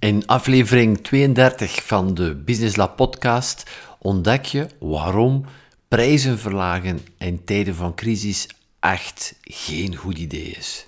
In aflevering 32 van de Business Lab podcast ontdek je waarom prijzen verlagen in tijden van crisis echt geen goed idee is.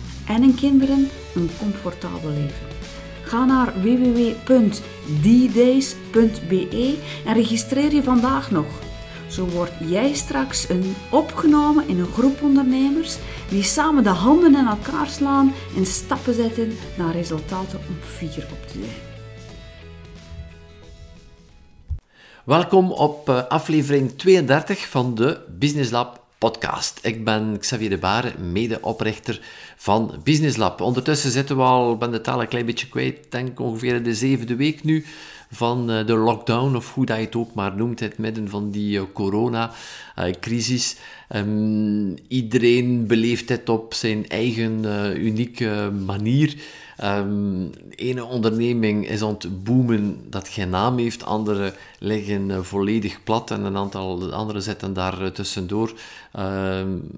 en hun kinderen een comfortabel leven. Ga naar www.ddays.be en registreer je vandaag nog. Zo word jij straks een opgenomen in een groep ondernemers die samen de handen in elkaar slaan en stappen zetten naar resultaten om fier op te zijn. Welkom op eh, aflevering 32 van de Business Lab podcast. Ik ben Xavier de Bare, medeoprichter van Business Lab. Ondertussen zitten we al, ben de taal een klein beetje kwijt, denk ongeveer de zevende week nu van eh, de lockdown, of hoe dat je het ook maar noemt, het midden van die uh, corona-crisis. Um, iedereen beleeft het op zijn eigen unieke manier. Um, ene onderneming is aan het boomen dat geen naam heeft, andere liggen volledig plat en een aantal andere zitten daar tussendoor. Um,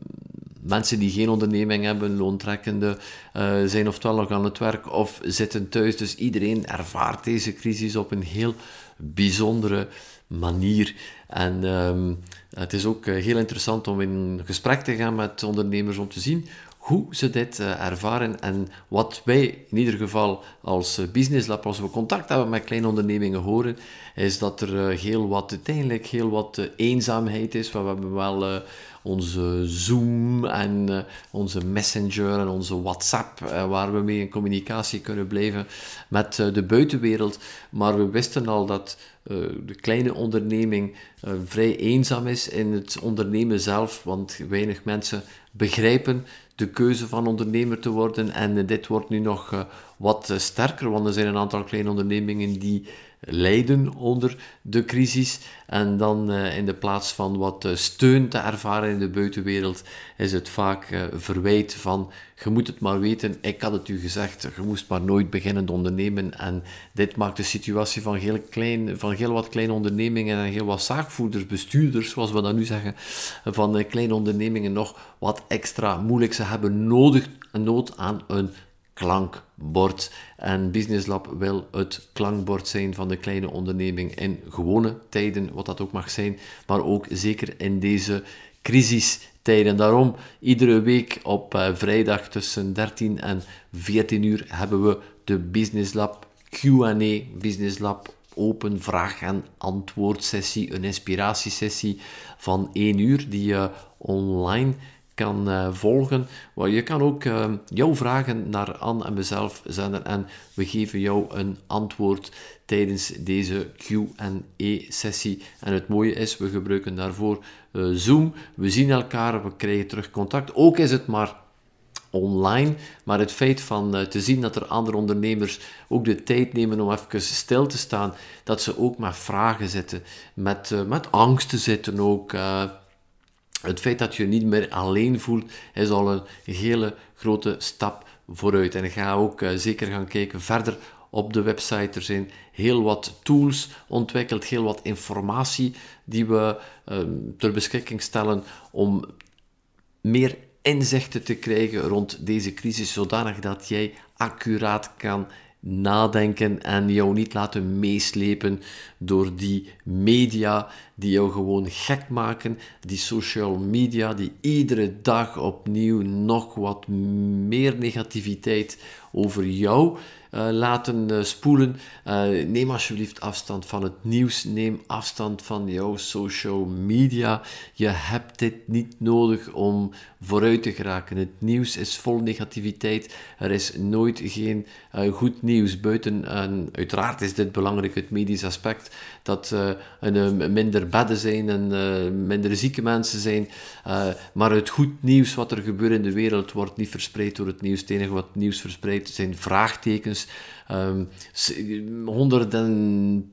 mensen die geen onderneming hebben, loontrekkende, uh, zijn oftewel nog aan het werk of zitten thuis. Dus iedereen ervaart deze crisis op een heel bijzondere manier. En um, het is ook heel interessant om in gesprek te gaan met ondernemers om te zien hoe ze dit uh, ervaren en wat wij in ieder geval als uh, Business Lab, als we contact hebben met kleine ondernemingen horen, is dat er uh, heel wat, uiteindelijk heel wat eenzaamheid is. We hebben wel onze Zoom en onze Messenger en onze WhatsApp, waar we mee in communicatie kunnen blijven met de buitenwereld. Maar we wisten al dat de kleine onderneming vrij eenzaam is in het ondernemen zelf, want weinig mensen begrijpen de keuze van ondernemer te worden. En dit wordt nu nog uh, wat uh, sterker, want er zijn een aantal kleine ondernemingen die lijden onder de crisis. En dan uh, in de plaats van wat steun te ervaren in de buitenwereld, is het vaak verwijt van je moet het maar weten, ik had het u gezegd, je moest maar nooit beginnen te ondernemen. En dit maakt de situatie van heel, klein, van heel wat kleine ondernemingen en heel wat zaakvoerders, bestuurders, zoals we dat nu zeggen, van kleine ondernemingen nog wat extra moeilijk. Ze hebben nodig, nood aan een klankbord. En Business Lab wil het klankbord zijn van de kleine onderneming in gewone tijden, wat dat ook mag zijn, maar ook zeker in deze crisistijden. Daarom, iedere week op uh, vrijdag tussen 13 en 14 uur hebben we de Business Lab Q&A, Business Lab open vraag- en antwoord sessie, een inspiratiesessie van 1 uur die je online kan uh, volgen. Je kan ook uh, jouw vragen naar Anne en mezelf zenden en we geven jou een antwoord tijdens deze Q&A-sessie. En het mooie is, we gebruiken daarvoor uh, Zoom. We zien elkaar, we krijgen terug contact. Ook is het maar online, maar het feit van te zien dat er andere ondernemers ook de tijd nemen om even stil te staan, dat ze ook met vragen zitten, met, met angsten zitten ook het feit dat je niet meer alleen voelt, is al een hele grote stap vooruit. En ik ga ook uh, zeker gaan kijken verder op de website. Er zijn heel wat tools ontwikkeld, heel wat informatie die we uh, ter beschikking stellen om meer inzichten te krijgen rond deze crisis, zodanig dat jij accuraat kan nadenken en jou niet laten meeslepen door die media die jou gewoon gek maken, die social media die iedere dag opnieuw nog wat meer negativiteit over jou uh, laten uh, spoelen. neem alsjeblieft afstand van het nieuws. Neem afstand van jouw social media. Je hebt dit niet nodig om vooruit te geraken. Het nieuws is vol negativiteit. Er is nooit geen goed nieuws buiten. En uiteraard is dit belangrijk, het medisch aspect. Dat er minder bedden zijn en minder zieke mensen zijn. maar het goed nieuws wat er gebeurt in de wereld wordt niet verspreid door het nieuws. Het enige wat nieuws verspreidt zijn vraagtekens. Um, honderden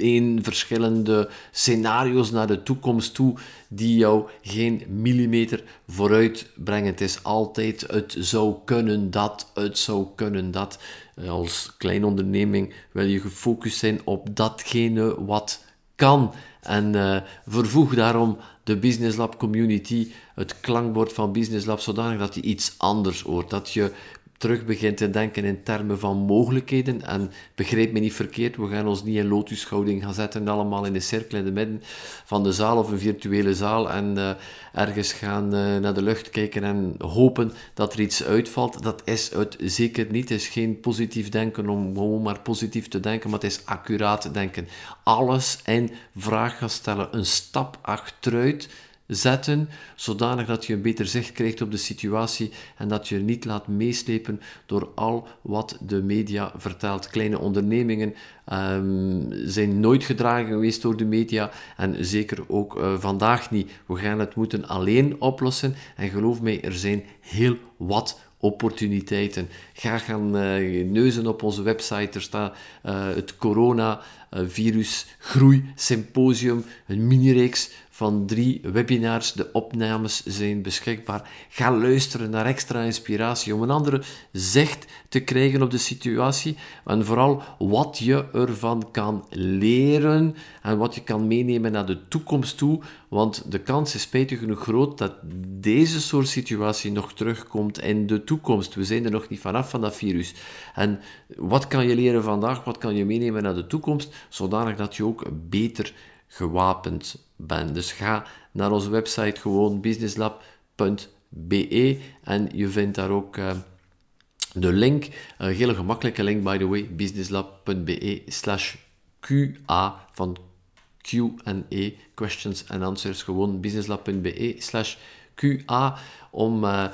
één verschillende scenario's naar de toekomst toe die jou geen millimeter vooruit brengen. Het is altijd het zou kunnen dat, het zou kunnen dat. Als kleine onderneming wil je gefocust zijn op datgene wat kan. En uh, vervoeg daarom de Business Lab community, het klankbord van Business Lab, zodanig dat je iets anders hoort. Dat je terug begint te denken in termen van mogelijkheden. En begrijp me niet verkeerd, we gaan ons niet in lotushouding gaan zetten, allemaal in de cirkel in de midden van de zaal of een virtuele zaal en uh, ergens gaan uh, naar de lucht kijken en hopen dat er iets uitvalt. Dat is het zeker niet. Het is geen positief denken om gewoon maar positief te denken, maar het is accuraat denken. Alles in vraag gaan stellen, een stap achteruit zetten, zodanig dat je een beter zicht krijgt op de situatie en dat je niet laat meeslepen door al wat de media vertelt. Kleine ondernemingen um, zijn nooit gedragen geweest door de media en zeker ook uh, vandaag niet. We gaan het moeten alleen oplossen en geloof mij, er zijn heel wat opportuniteiten. Ga gaan uh, neuzen op onze website. Er staat uh, het corona virus groei symposium, een mini-reeks van drie webinars. De opnames zijn beschikbaar. Ga luisteren naar extra inspiratie om een andere zicht te krijgen op de situatie. En vooral wat je ervan kan leren en wat je kan meenemen naar de toekomst toe. Want de kans is spijtig genoeg groot dat deze soort situatie nog terugkomt in de toekomst. We zijn er nog niet vanaf van dat virus. En wat kan je leren vandaag? Wat kan je meenemen naar de toekomst? Zodanig dat je ook beter gewapend Dus ga naar onze website gewoon businesslab.be en je vindt daar ook uh, de link, een hele gemakkelijke link by the way, businesslab.be slash QA van Q&A, questions and answers, gewoon businesslab.be slash QA om uh,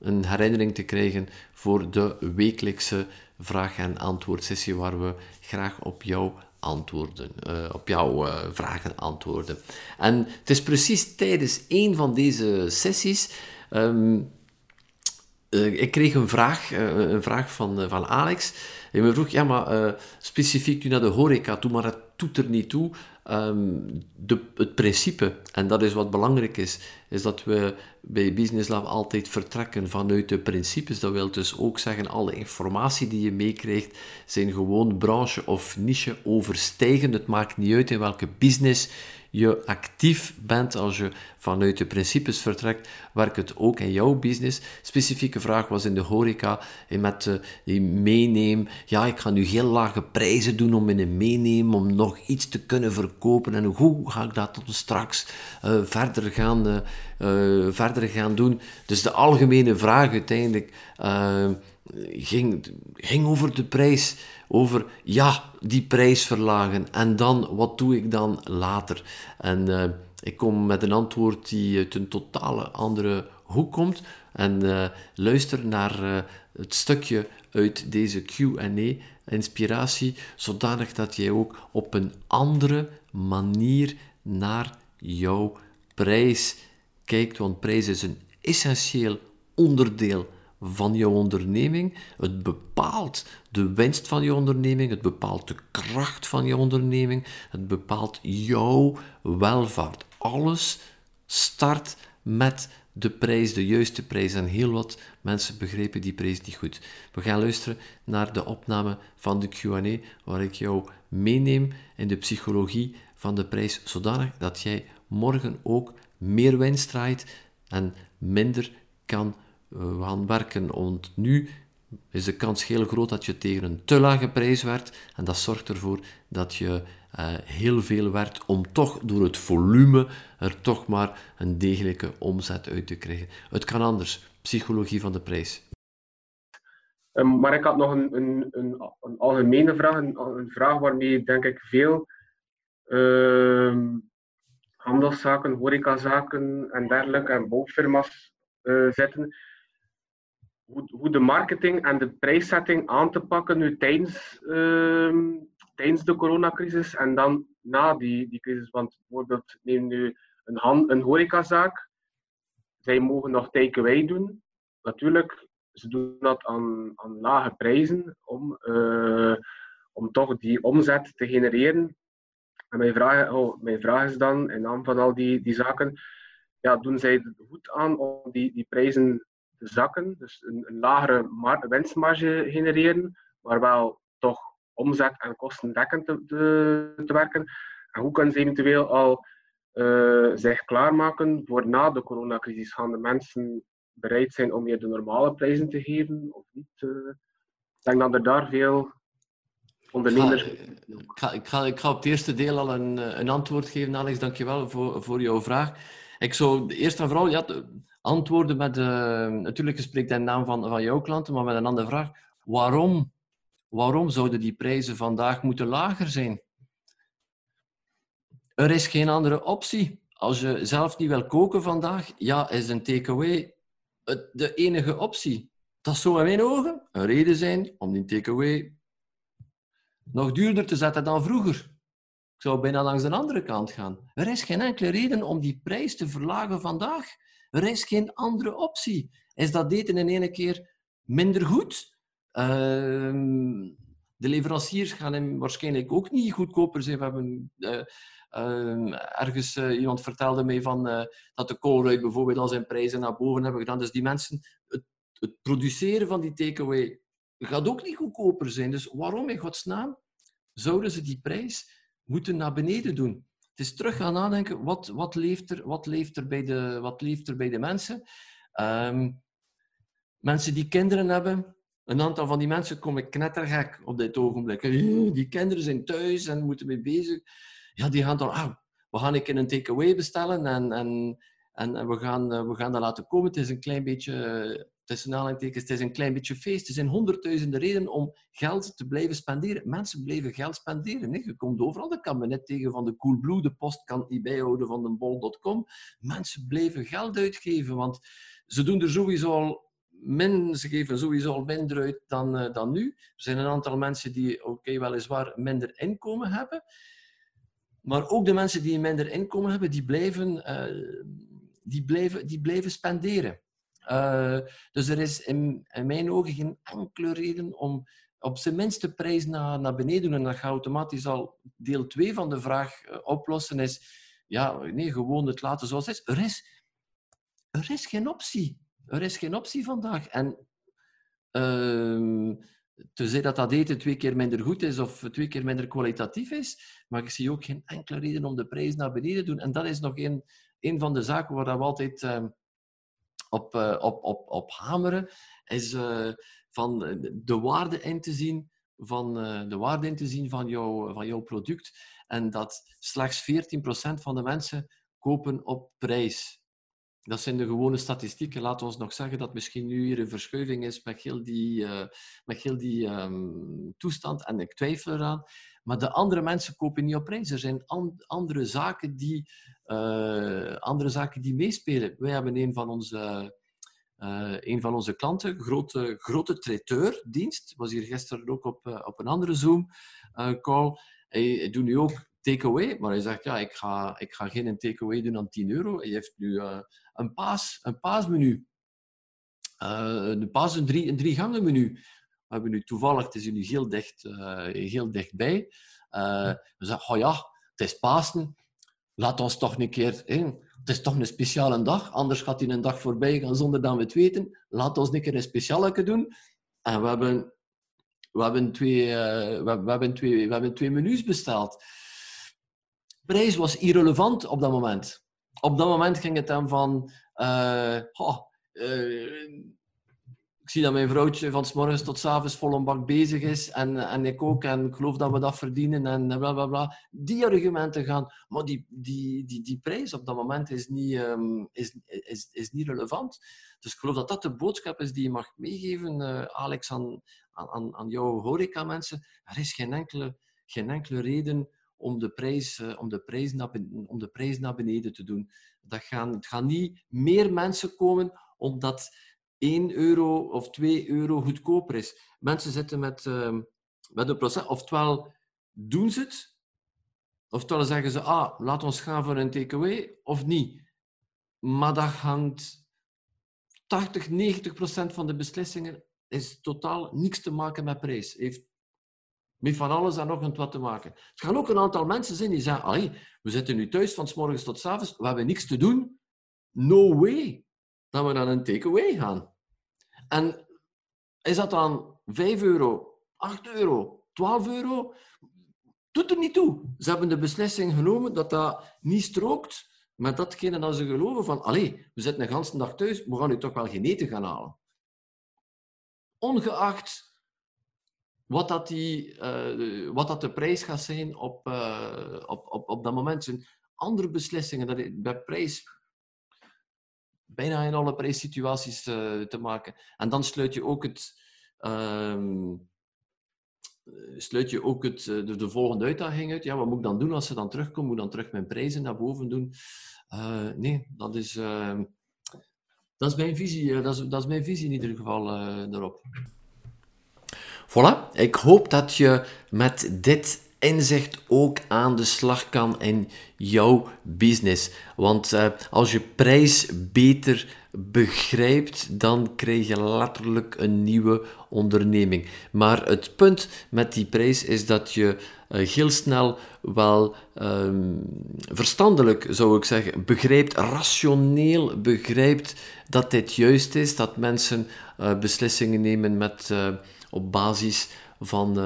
een herinnering te krijgen voor de wekelijkse vraag- en antwoordsessie waar we graag op jou antwoorden, uh, op jouw uh, vragen antwoorden. En het is precies tijdens een van deze sessies. Um, uh, ik kreeg een vraag, een vraag van, van Alex. Hij me vroeg, ja, maar specifiek nu naar de horeca toe, maar dat doet er niet toe. Um, de, het principe, en dat is wat belangrijk is, is dat we bij Business Lab altijd vertrekken vanuit de principes. Dat wil dus ook zeggen, alle informatie die je meekrijgt, zijn gewoon branche of niche overstijgend. Het maakt niet uit in welke business je actief bent, als je vanuit de principes vertrekt, werkt het ook in jouw business. Specifieke vraag was in de horeca, en met uh, die meeneem. Ja, ik ga nu heel lage prijzen doen om in een meeneem, om nog iets te kunnen verkopen. En hoe ga ik dat dan straks uh, verder, gaan, uh, verder gaan doen? Dus de algemene vraag uiteindelijk ging, ging over de prijs. Over, ja, die prijs verlagen. En dan, wat doe ik dan later? En uh, ik kom met een antwoord die uit een totale andere hoek komt. En uh, luister naar het stukje uit deze Q&A, inspiratie, zodanig dat jij ook op een andere manier naar jouw prijs kijkt. Want prijs is een essentieel onderdeel van je onderneming. Het bepaalt de winst van je onderneming, het bepaalt de kracht van je onderneming, het bepaalt jouw welvaart. Alles start met de prijs, de juiste prijs. En heel wat mensen begrepen die prijs niet goed. We gaan luisteren naar de opname van de QA, waar ik jou meeneem in de psychologie van de prijs, zodanig dat jij morgen ook meer winst draait en minder kan we gaan werken. Want nu is de kans heel groot dat je tegen een te lage prijs werkt. En dat zorgt ervoor dat je uh, heel veel werkt om toch door het volume er toch maar een degelijke omzet uit te krijgen. Het kan anders. Psychologie van de prijs. Ehm, maar ik had nog een, een, een, een algemene vraag, een, vraag waarmee denk ik veel uh, handelszaken, horecazaken en dergelijke en bouwfirma's uh, zitten. Hoe, de marketing en de prijszetting aan te pakken nu tijdens, uh, tijdens de coronacrisis en dan na die, die crisis. Want bijvoorbeeld neem nu een, hand, een horecazaak. Zij mogen nog takeaway doen. Natuurlijk, ze doen dat aan, aan lage prijzen om, uh, om toch die omzet te genereren. En mijn vraag, oh, mijn vraag is dan, in naam van al die, die zaken, ja, doen zij het goed aan om die, die prijzen zakken, dus een, lagere winstmarge genereren, maar wel toch omzet en kostendekkend te, te, te werken? En hoe kunnen ze eventueel al uh, zich klaarmaken voor na de coronacrisis? Gaan de mensen bereid zijn om weer de normale prijzen te geven of niet? Uh, ik denk dat er daar veel ondernemers. Ik ga, ik, ga, ik, ga, op het eerste deel al een, een antwoord geven, Alex. Dankjewel voor, voor jouw vraag. Ik zou eerst en vooral ja, antwoorden met. Uh, natuurlijk, spreekt in naam van, van jouw klanten, maar met een andere vraag. Waarom, waarom zouden die prijzen vandaag moeten lager zijn? Er is geen andere optie. Als je zelf niet wil koken vandaag, ja, is een takeaway de enige optie. Dat zou in mijn ogen een reden zijn om die takeaway nog duurder te zetten dan vroeger. Ik zou bijna langs de andere kant gaan. Er is geen enkele reden om die prijs te verlagen vandaag. Er is geen andere optie. Is dat eten in één keer minder goed? Ehm, de leveranciers gaan hem waarschijnlijk ook niet goedkoper zijn. We hebben uh, uh, ergens uh, iemand vertelde mij van, uh, dat de Colruyt bijvoorbeeld al zijn prijzen naar boven hebben gedaan. Dus die mensen, het, het produceren van die takeaway gaat ook niet goedkoper zijn. Dus waarom in godsnaam zouden ze die prijs moeten naar beneden doen? Het is terug gaan nadenken, wat, wat, leeft, er, wat, leeft, er, bij de, wat leeft er bij de mensen? Um, mensen die kinderen hebben, een aantal van die mensen kom ik knettergek op dit ogenblik. Die kinderen zijn thuis en moeten mee bezig. Ja, die gaan dan, ah, we gaan een een takeaway bestellen en, en, en, we, gaan, eh, we gaan dat laten komen. Het is een klein beetje, tussen aanhalingstekens, het is een klein beetje feest. Er zijn honderdduizenden redenen om geld te blijven spenderen. Mensen blijven geld spenderen. Nee? Je komt overal, dat kan me net tegen van de Coolblue, de post kan niet bijhouden van de bol.com. Mensen blijven geld uitgeven, want ze doen er sowieso al geven sowieso al minder uit dan, uh, dan nu. Er zijn een aantal mensen die, oké, weliswaar minder inkomen hebben. Maar ook de mensen die minder inkomen hebben, die blijven, uh, die blijven, die blijven spenderen. Uh, dus er is in, mijn ogen geen enkele reden om op zijn minst de prijs naar, naar beneden doen. En dat gaat automatisch al deel 2 van de vraag oplossen. Is ja, nee, gewoon het laten zoals het is. Er is, er is geen optie. Er is geen optie vandaag. En uh, te dat dat eten twee keer minder goed is of twee keer minder kwalitatief is, maar ik zie ook geen enkele reden om de prijs naar beneden te doen. En dat is nog een, een van de zaken waar we altijd uh, op, uh, op, op, op hameren, is uh, van de waarde in te zien van, de waarde in te zien van, jou, van jouw product. En dat slechts 14% van de mensen kopen op prijs. Dat zijn de gewone statistieken. Laten we nog zeggen dat misschien nu hier een verschuiving is met heel die, uh, met heel die um, toestand. En ik twijfel eraan. Maar de andere mensen kopen niet op prijs. Er zijn an andere, zaken die, uh, andere zaken die meespelen. Wij hebben een van onze, uh, een van onze klanten, grote, grote traiteurdienst. was hier gisteren ook op, op een andere Zoom-call. Hij doet nu ook takeaway, maar hij zegt, ja, ik ga, ik ga geen takeaway doen aan 10 euro. Hij heeft nu een, paas, een paasmenu. Uh, een paas, een drie, een drie gangen menu. We hebben nu toevallig, het is nu heel, dicht, uh, heel dichtbij. We zeggen, oh ja, het is Pasen. Laat ons toch een keer... het is toch een speciale dag, anders gaat hij een dag voorbij gaan zonder dat we het weten. Laat ons een keer een speciale doen. En we hebben, we hebben, twee, we, we, hebben twee, we hebben twee menus besteld. Prijs was irrelevant op dat moment op dat moment ging het dan van... Uh, oh, uh, ik zie dat mijn vrouwtje van s morgens tot s avonds vol een bak bezig is. En, en ik ook. En ik geloof dat we dat verdienen. En bla bla bla. Die argumenten gaan. Maar die, die, die, die prijs op dat moment is niet, um, is, is, is niet relevant. Dus ik geloof dat dat de boodschap is die je mag meegeven, uh, Alex, aan, aan, aan jouw horeca-mensen. Er is geen enkele, geen enkele reden om de, prijs, uh, om, de prijs naar, om de naar beneden te doen. Dat gaan, het gaan niet meer mensen komen omdat 1 euro of 2 euro goedkoper is. Mensen zitten met, uh, met een proces. Oftewel doen ze het, oftewel zeggen ze, ah, laat ons gaan voor een takeaway, of niet. Maar dat hangt 80, 90 procent van de beslissingen is totaal niks te maken met prijs. Heeft met van alles en nog wat te maken. Er gaan ook een aantal mensen zijn die zeggen, we zitten nu thuis van s morgens tot s avonds, we hebben niks te doen. No way dat we naar een takeaway gaan. En is dat dan 5 euro, 8 euro, 12 euro? Doet er niet toe. Ze hebben de beslissing genomen dat dat niet strookt met datgene dat ze geloven van, allee, we zitten een hele dag thuis, we gaan nu toch wel geen eten gaan halen. Ongeacht wat dat, die, uh, wat dat de prijs gaat zijn op, uh, op, op, op dat moment. Zijn andere beslissingen, dat bij prijs bijna in alle prijssituaties uh, te maken. En dan sluit je ook het, uh, sluit je ook het, de, de, volgende uitdaging uit. Ja, wat moet ik dan doen als ze dan terugkomen? Moet ik dan terug mijn prijzen naar boven doen? Uh, nee, dat is, ehm, dat is mijn visie. dat, is, dat is mijn visie in ieder geval daarop. Voilà, ik hoop dat je met dit inzicht ook aan de slag kan in jouw business. Want uh, als je prijs beter begrijpt, dan krijg je letterlijk een nieuwe onderneming. Maar het punt met die prijs is dat je uh, heel snel wel um, verstandelijk, zou ik zeggen, begrijpt, rationeel begrijpt dat dit juist is, dat mensen uh, beslissingen nemen met, op basis van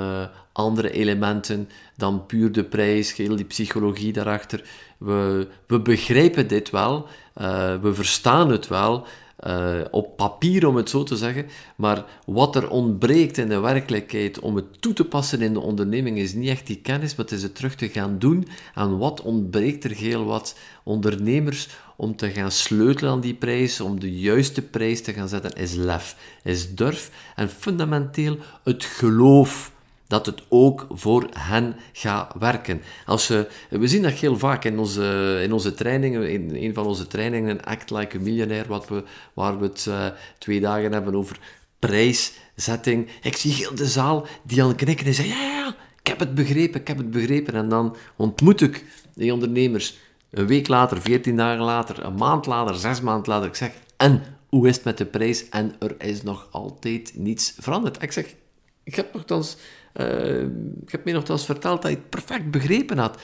andere elementen dan puur de prijs, heel die psychologie daarachter. We, we begrijpen dit wel, uh, we verstaan het wel, uh, op papier om het zo te zeggen, maar wat er ontbreekt in de werkelijkheid om het toe te passen in de onderneming is niet echt die kennis, maar het is het terug te gaan doen. En wat ontbreekt er heel wat ondernemers om te gaan sleutelen aan die prijs, om de juiste prijs te gaan zetten, is lef, is durf en fundamenteel het geloof dat het ook voor hen gaat werken. Als we, we zien dat heel vaak in onze, in onze trainingen, in een van onze trainingen, Act Like a Millionaire, wat we, waar we het uh, twee dagen hebben over prijszetting. Ik zie heel de zaal die het knikken en zeggen, ja, ja, ik heb het begrepen, ik heb het begrepen. En dan ontmoet ik die ondernemers een week later, veertien dagen later, een maand later, zes maanden later. Ik zeg, en hoe is het met de prijs? En er is nog altijd niets veranderd. Ik zeg, ik heb nogthans uh, ik heb mij nogthans verteld dat je het perfect begrepen had.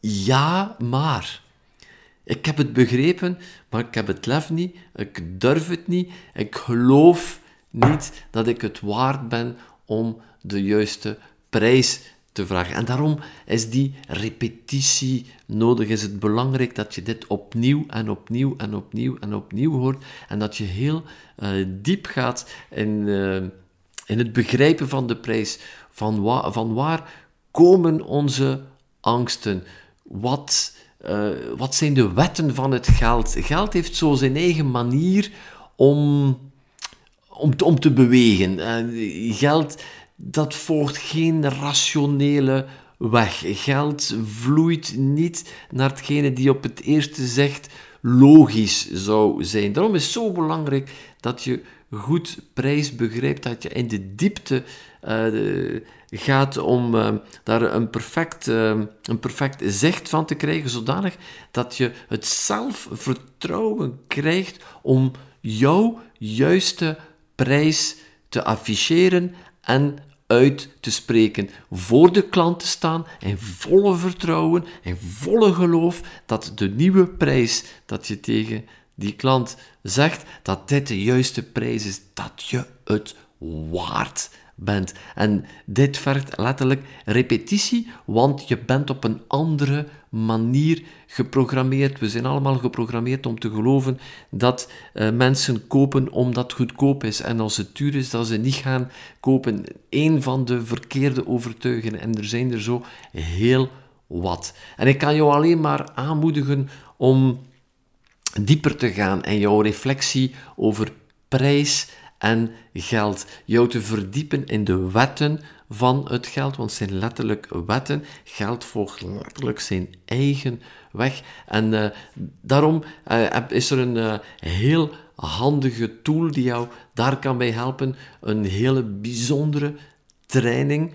Ja, maar. Ik heb het begrepen, maar ik heb het lef niet. Ik durf het niet. Ik geloof niet dat ik het waard ben om de juiste prijs te vragen. En daarom is die repetitie nodig. Is het belangrijk dat je dit opnieuw en opnieuw en opnieuw en opnieuw hoort. En dat je heel uh, diep gaat in, uh, in het begrijpen van de prijs. Van, van waar komen onze angsten? Wat, uh, wat zijn de wetten van het geld? Geld heeft zo zijn eigen manier om, om, om te bewegen. Geld dat volgt geen rationele weg. Geld vloeit niet naar hetgene die op het eerste zegt logisch zou zijn. Daarom is het zo belangrijk dat je goed prijs begrijpt, dat je in de diepte uh, gaat om uh, daar een perfect, uh, een perfect zicht van te krijgen, zodanig dat je het zelfvertrouwen krijgt om jouw juiste prijs te afficheren en uit te spreken, voor de klant te staan in volle vertrouwen, in volle geloof dat de nieuwe prijs dat je tegen die klant zegt, dat dit de juiste prijs is, dat je het waard bent. En dit vergt letterlijk repetitie, want je bent op een andere manier geprogrammeerd. We zijn allemaal geprogrammeerd om te geloven dat uh, mensen kopen omdat het goedkoop is. En als het duur is, dat ze niet gaan kopen. Een van de verkeerde overtuigingen. En er zijn er zo heel wat. En ik kan jou alleen maar aanmoedigen om dieper te gaan en jouw reflectie over prijs en geld. Jou te verdiepen in de wetten van het geld, want zijn letterlijk wetten. Geld volgt letterlijk zijn eigen weg. En uh, daarom uh, is er een uh, heel handige tool die jou daar kan bij helpen. Een hele bijzondere training,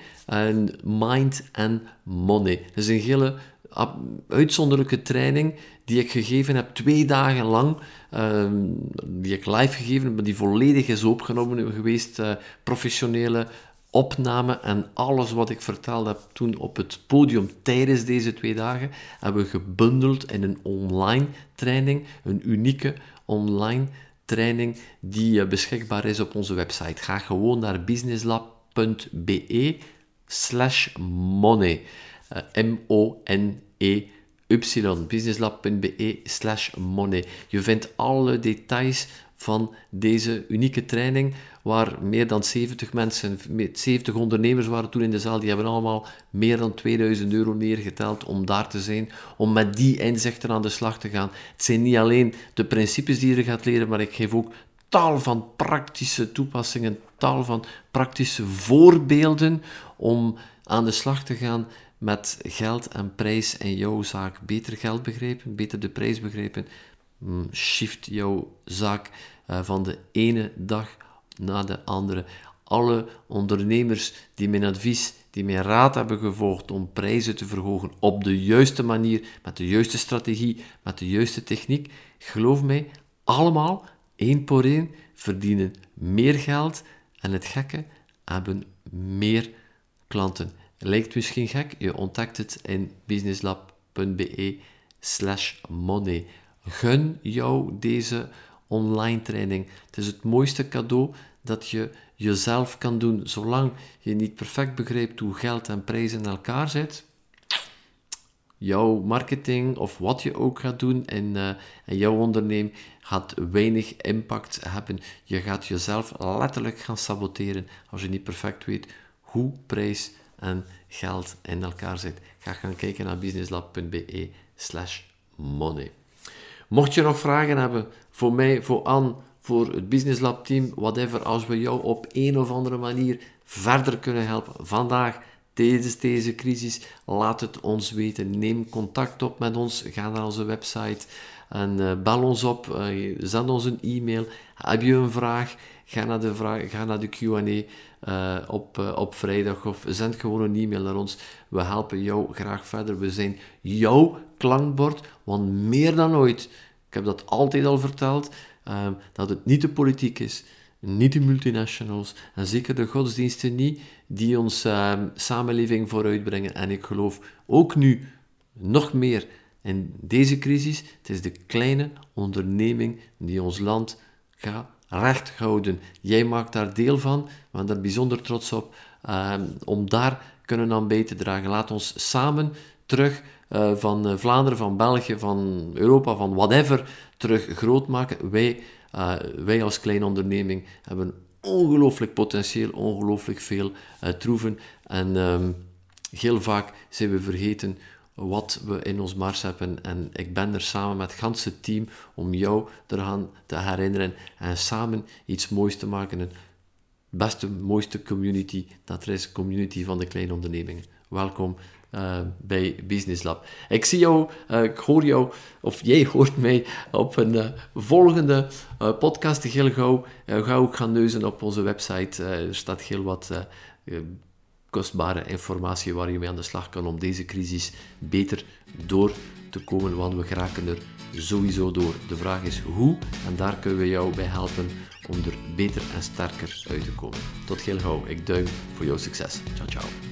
Mind and Money. Dat is een hele uitzonderlijke training die ik gegeven heb twee dagen lang, uh, die ik live gegeven heb, die volledig is opgenomen geweest, uh, professionele opname en alles wat ik verteld heb toen op het podium tijdens deze twee dagen, hebben we gebundeld in een online training, een unieke online training die uh, beschikbaar is op onze website. Ga gewoon naar businesslab.be slash money. M-O-N-E businesslab.be slash money. Je vindt alle details van deze unieke training, waar meer dan 70 mensen, 70 ondernemers waren toen in de zaal, die hebben allemaal meer dan 2000 euro neergeteld om daar te zijn, om met die inzichten aan de slag te gaan. Het zijn niet alleen de principes die je gaat leren, maar ik geef ook tal van praktische toepassingen, tal van praktische voorbeelden om aan de slag te gaan met geld en prijs in jouw zaak beter geld begrijpen, beter de prijs begrijpen, mm, shift jouw zaak uh, van de ene dag naar de andere. Alle ondernemers die mijn advies, die mijn raad hebben gevolgd om prijzen te verhogen op de juiste manier, met de juiste strategie, met de juiste techniek, geloof mij, allemaal één voor één verdienen meer geld en het gekke hebben meer klanten. Lijkt misschien gek, je ontdekt het in businesslab.be slash money. Gun jou deze online training. Het is het mooiste cadeau dat je jezelf kan doen. Zolang je niet perfect begrijpt hoe geld en prijzen in elkaar zitten, jouw marketing of wat je ook gaat doen in, uh, in jouw onderneming gaat weinig impact hebben. Je gaat jezelf letterlijk gaan saboteren als je niet perfect weet hoe prijs en geld in elkaar zit. Ga gaan kijken naar businesslab.be slash money. Mocht je nog vragen hebben voor mij, voor Anne, voor het Business Lab team, whatever, als we jou op een of andere manier verder kunnen helpen vandaag, tijdens deze crisis, laat het ons weten. Neem contact op met ons, ga naar onze website en uh, bel ons op, uh, zend ons een e-mail. Heb je een vraag? Ga naar de, vraag, ga naar de Q&A. Uh, op, uh, op vrijdag of zend gewoon een e-mail naar ons. We helpen jou graag verder. We zijn jouw klankbord, want meer dan ooit, ik heb dat altijd al verteld, uh, dat het niet de politiek is, niet de multinationals en zeker de godsdiensten niet die ons ehm, samenleving vooruitbrengen. En ik geloof ook nu nog meer in deze crisis, het is de kleine onderneming die ons land gaat recht houden. Jij maakt daar deel van, we zijn daar bijzonder trots op, ehm, om daar kunnen aan bij te dragen. Laat ons samen terug uh, van uh, Vlaanderen, van België, van Europa, van whatever, terug groot maken. Wij, uh, wij als kleine onderneming hebben ongelooflijk potentieel, ongelooflijk veel troeven. En um, heel vaak zijn we vergeten wat we in ons mars hebben. En ik ben er samen met het ganse team om jou eraan te herinneren en samen iets moois te maken. Een beste, mooiste community, dat er is, community van de kleine ondernemingen. Welkom uh, bij Business Lab. Ik zie jou, uh, ik hoor jou, of jij hoort mij op een uh, volgende podcast heel gauw. ga ook gaan neuzen op onze website. er staat heel wat kostbare informatie waar je mee aan de slag kan om deze crisis beter door te komen, want we geraken er sowieso door. De vraag is hoe en daar kunnen we jou bij helpen om er beter en sterker uit te komen. Tot heel gauw. Ik duim voor jouw succes. Ciao, ciao.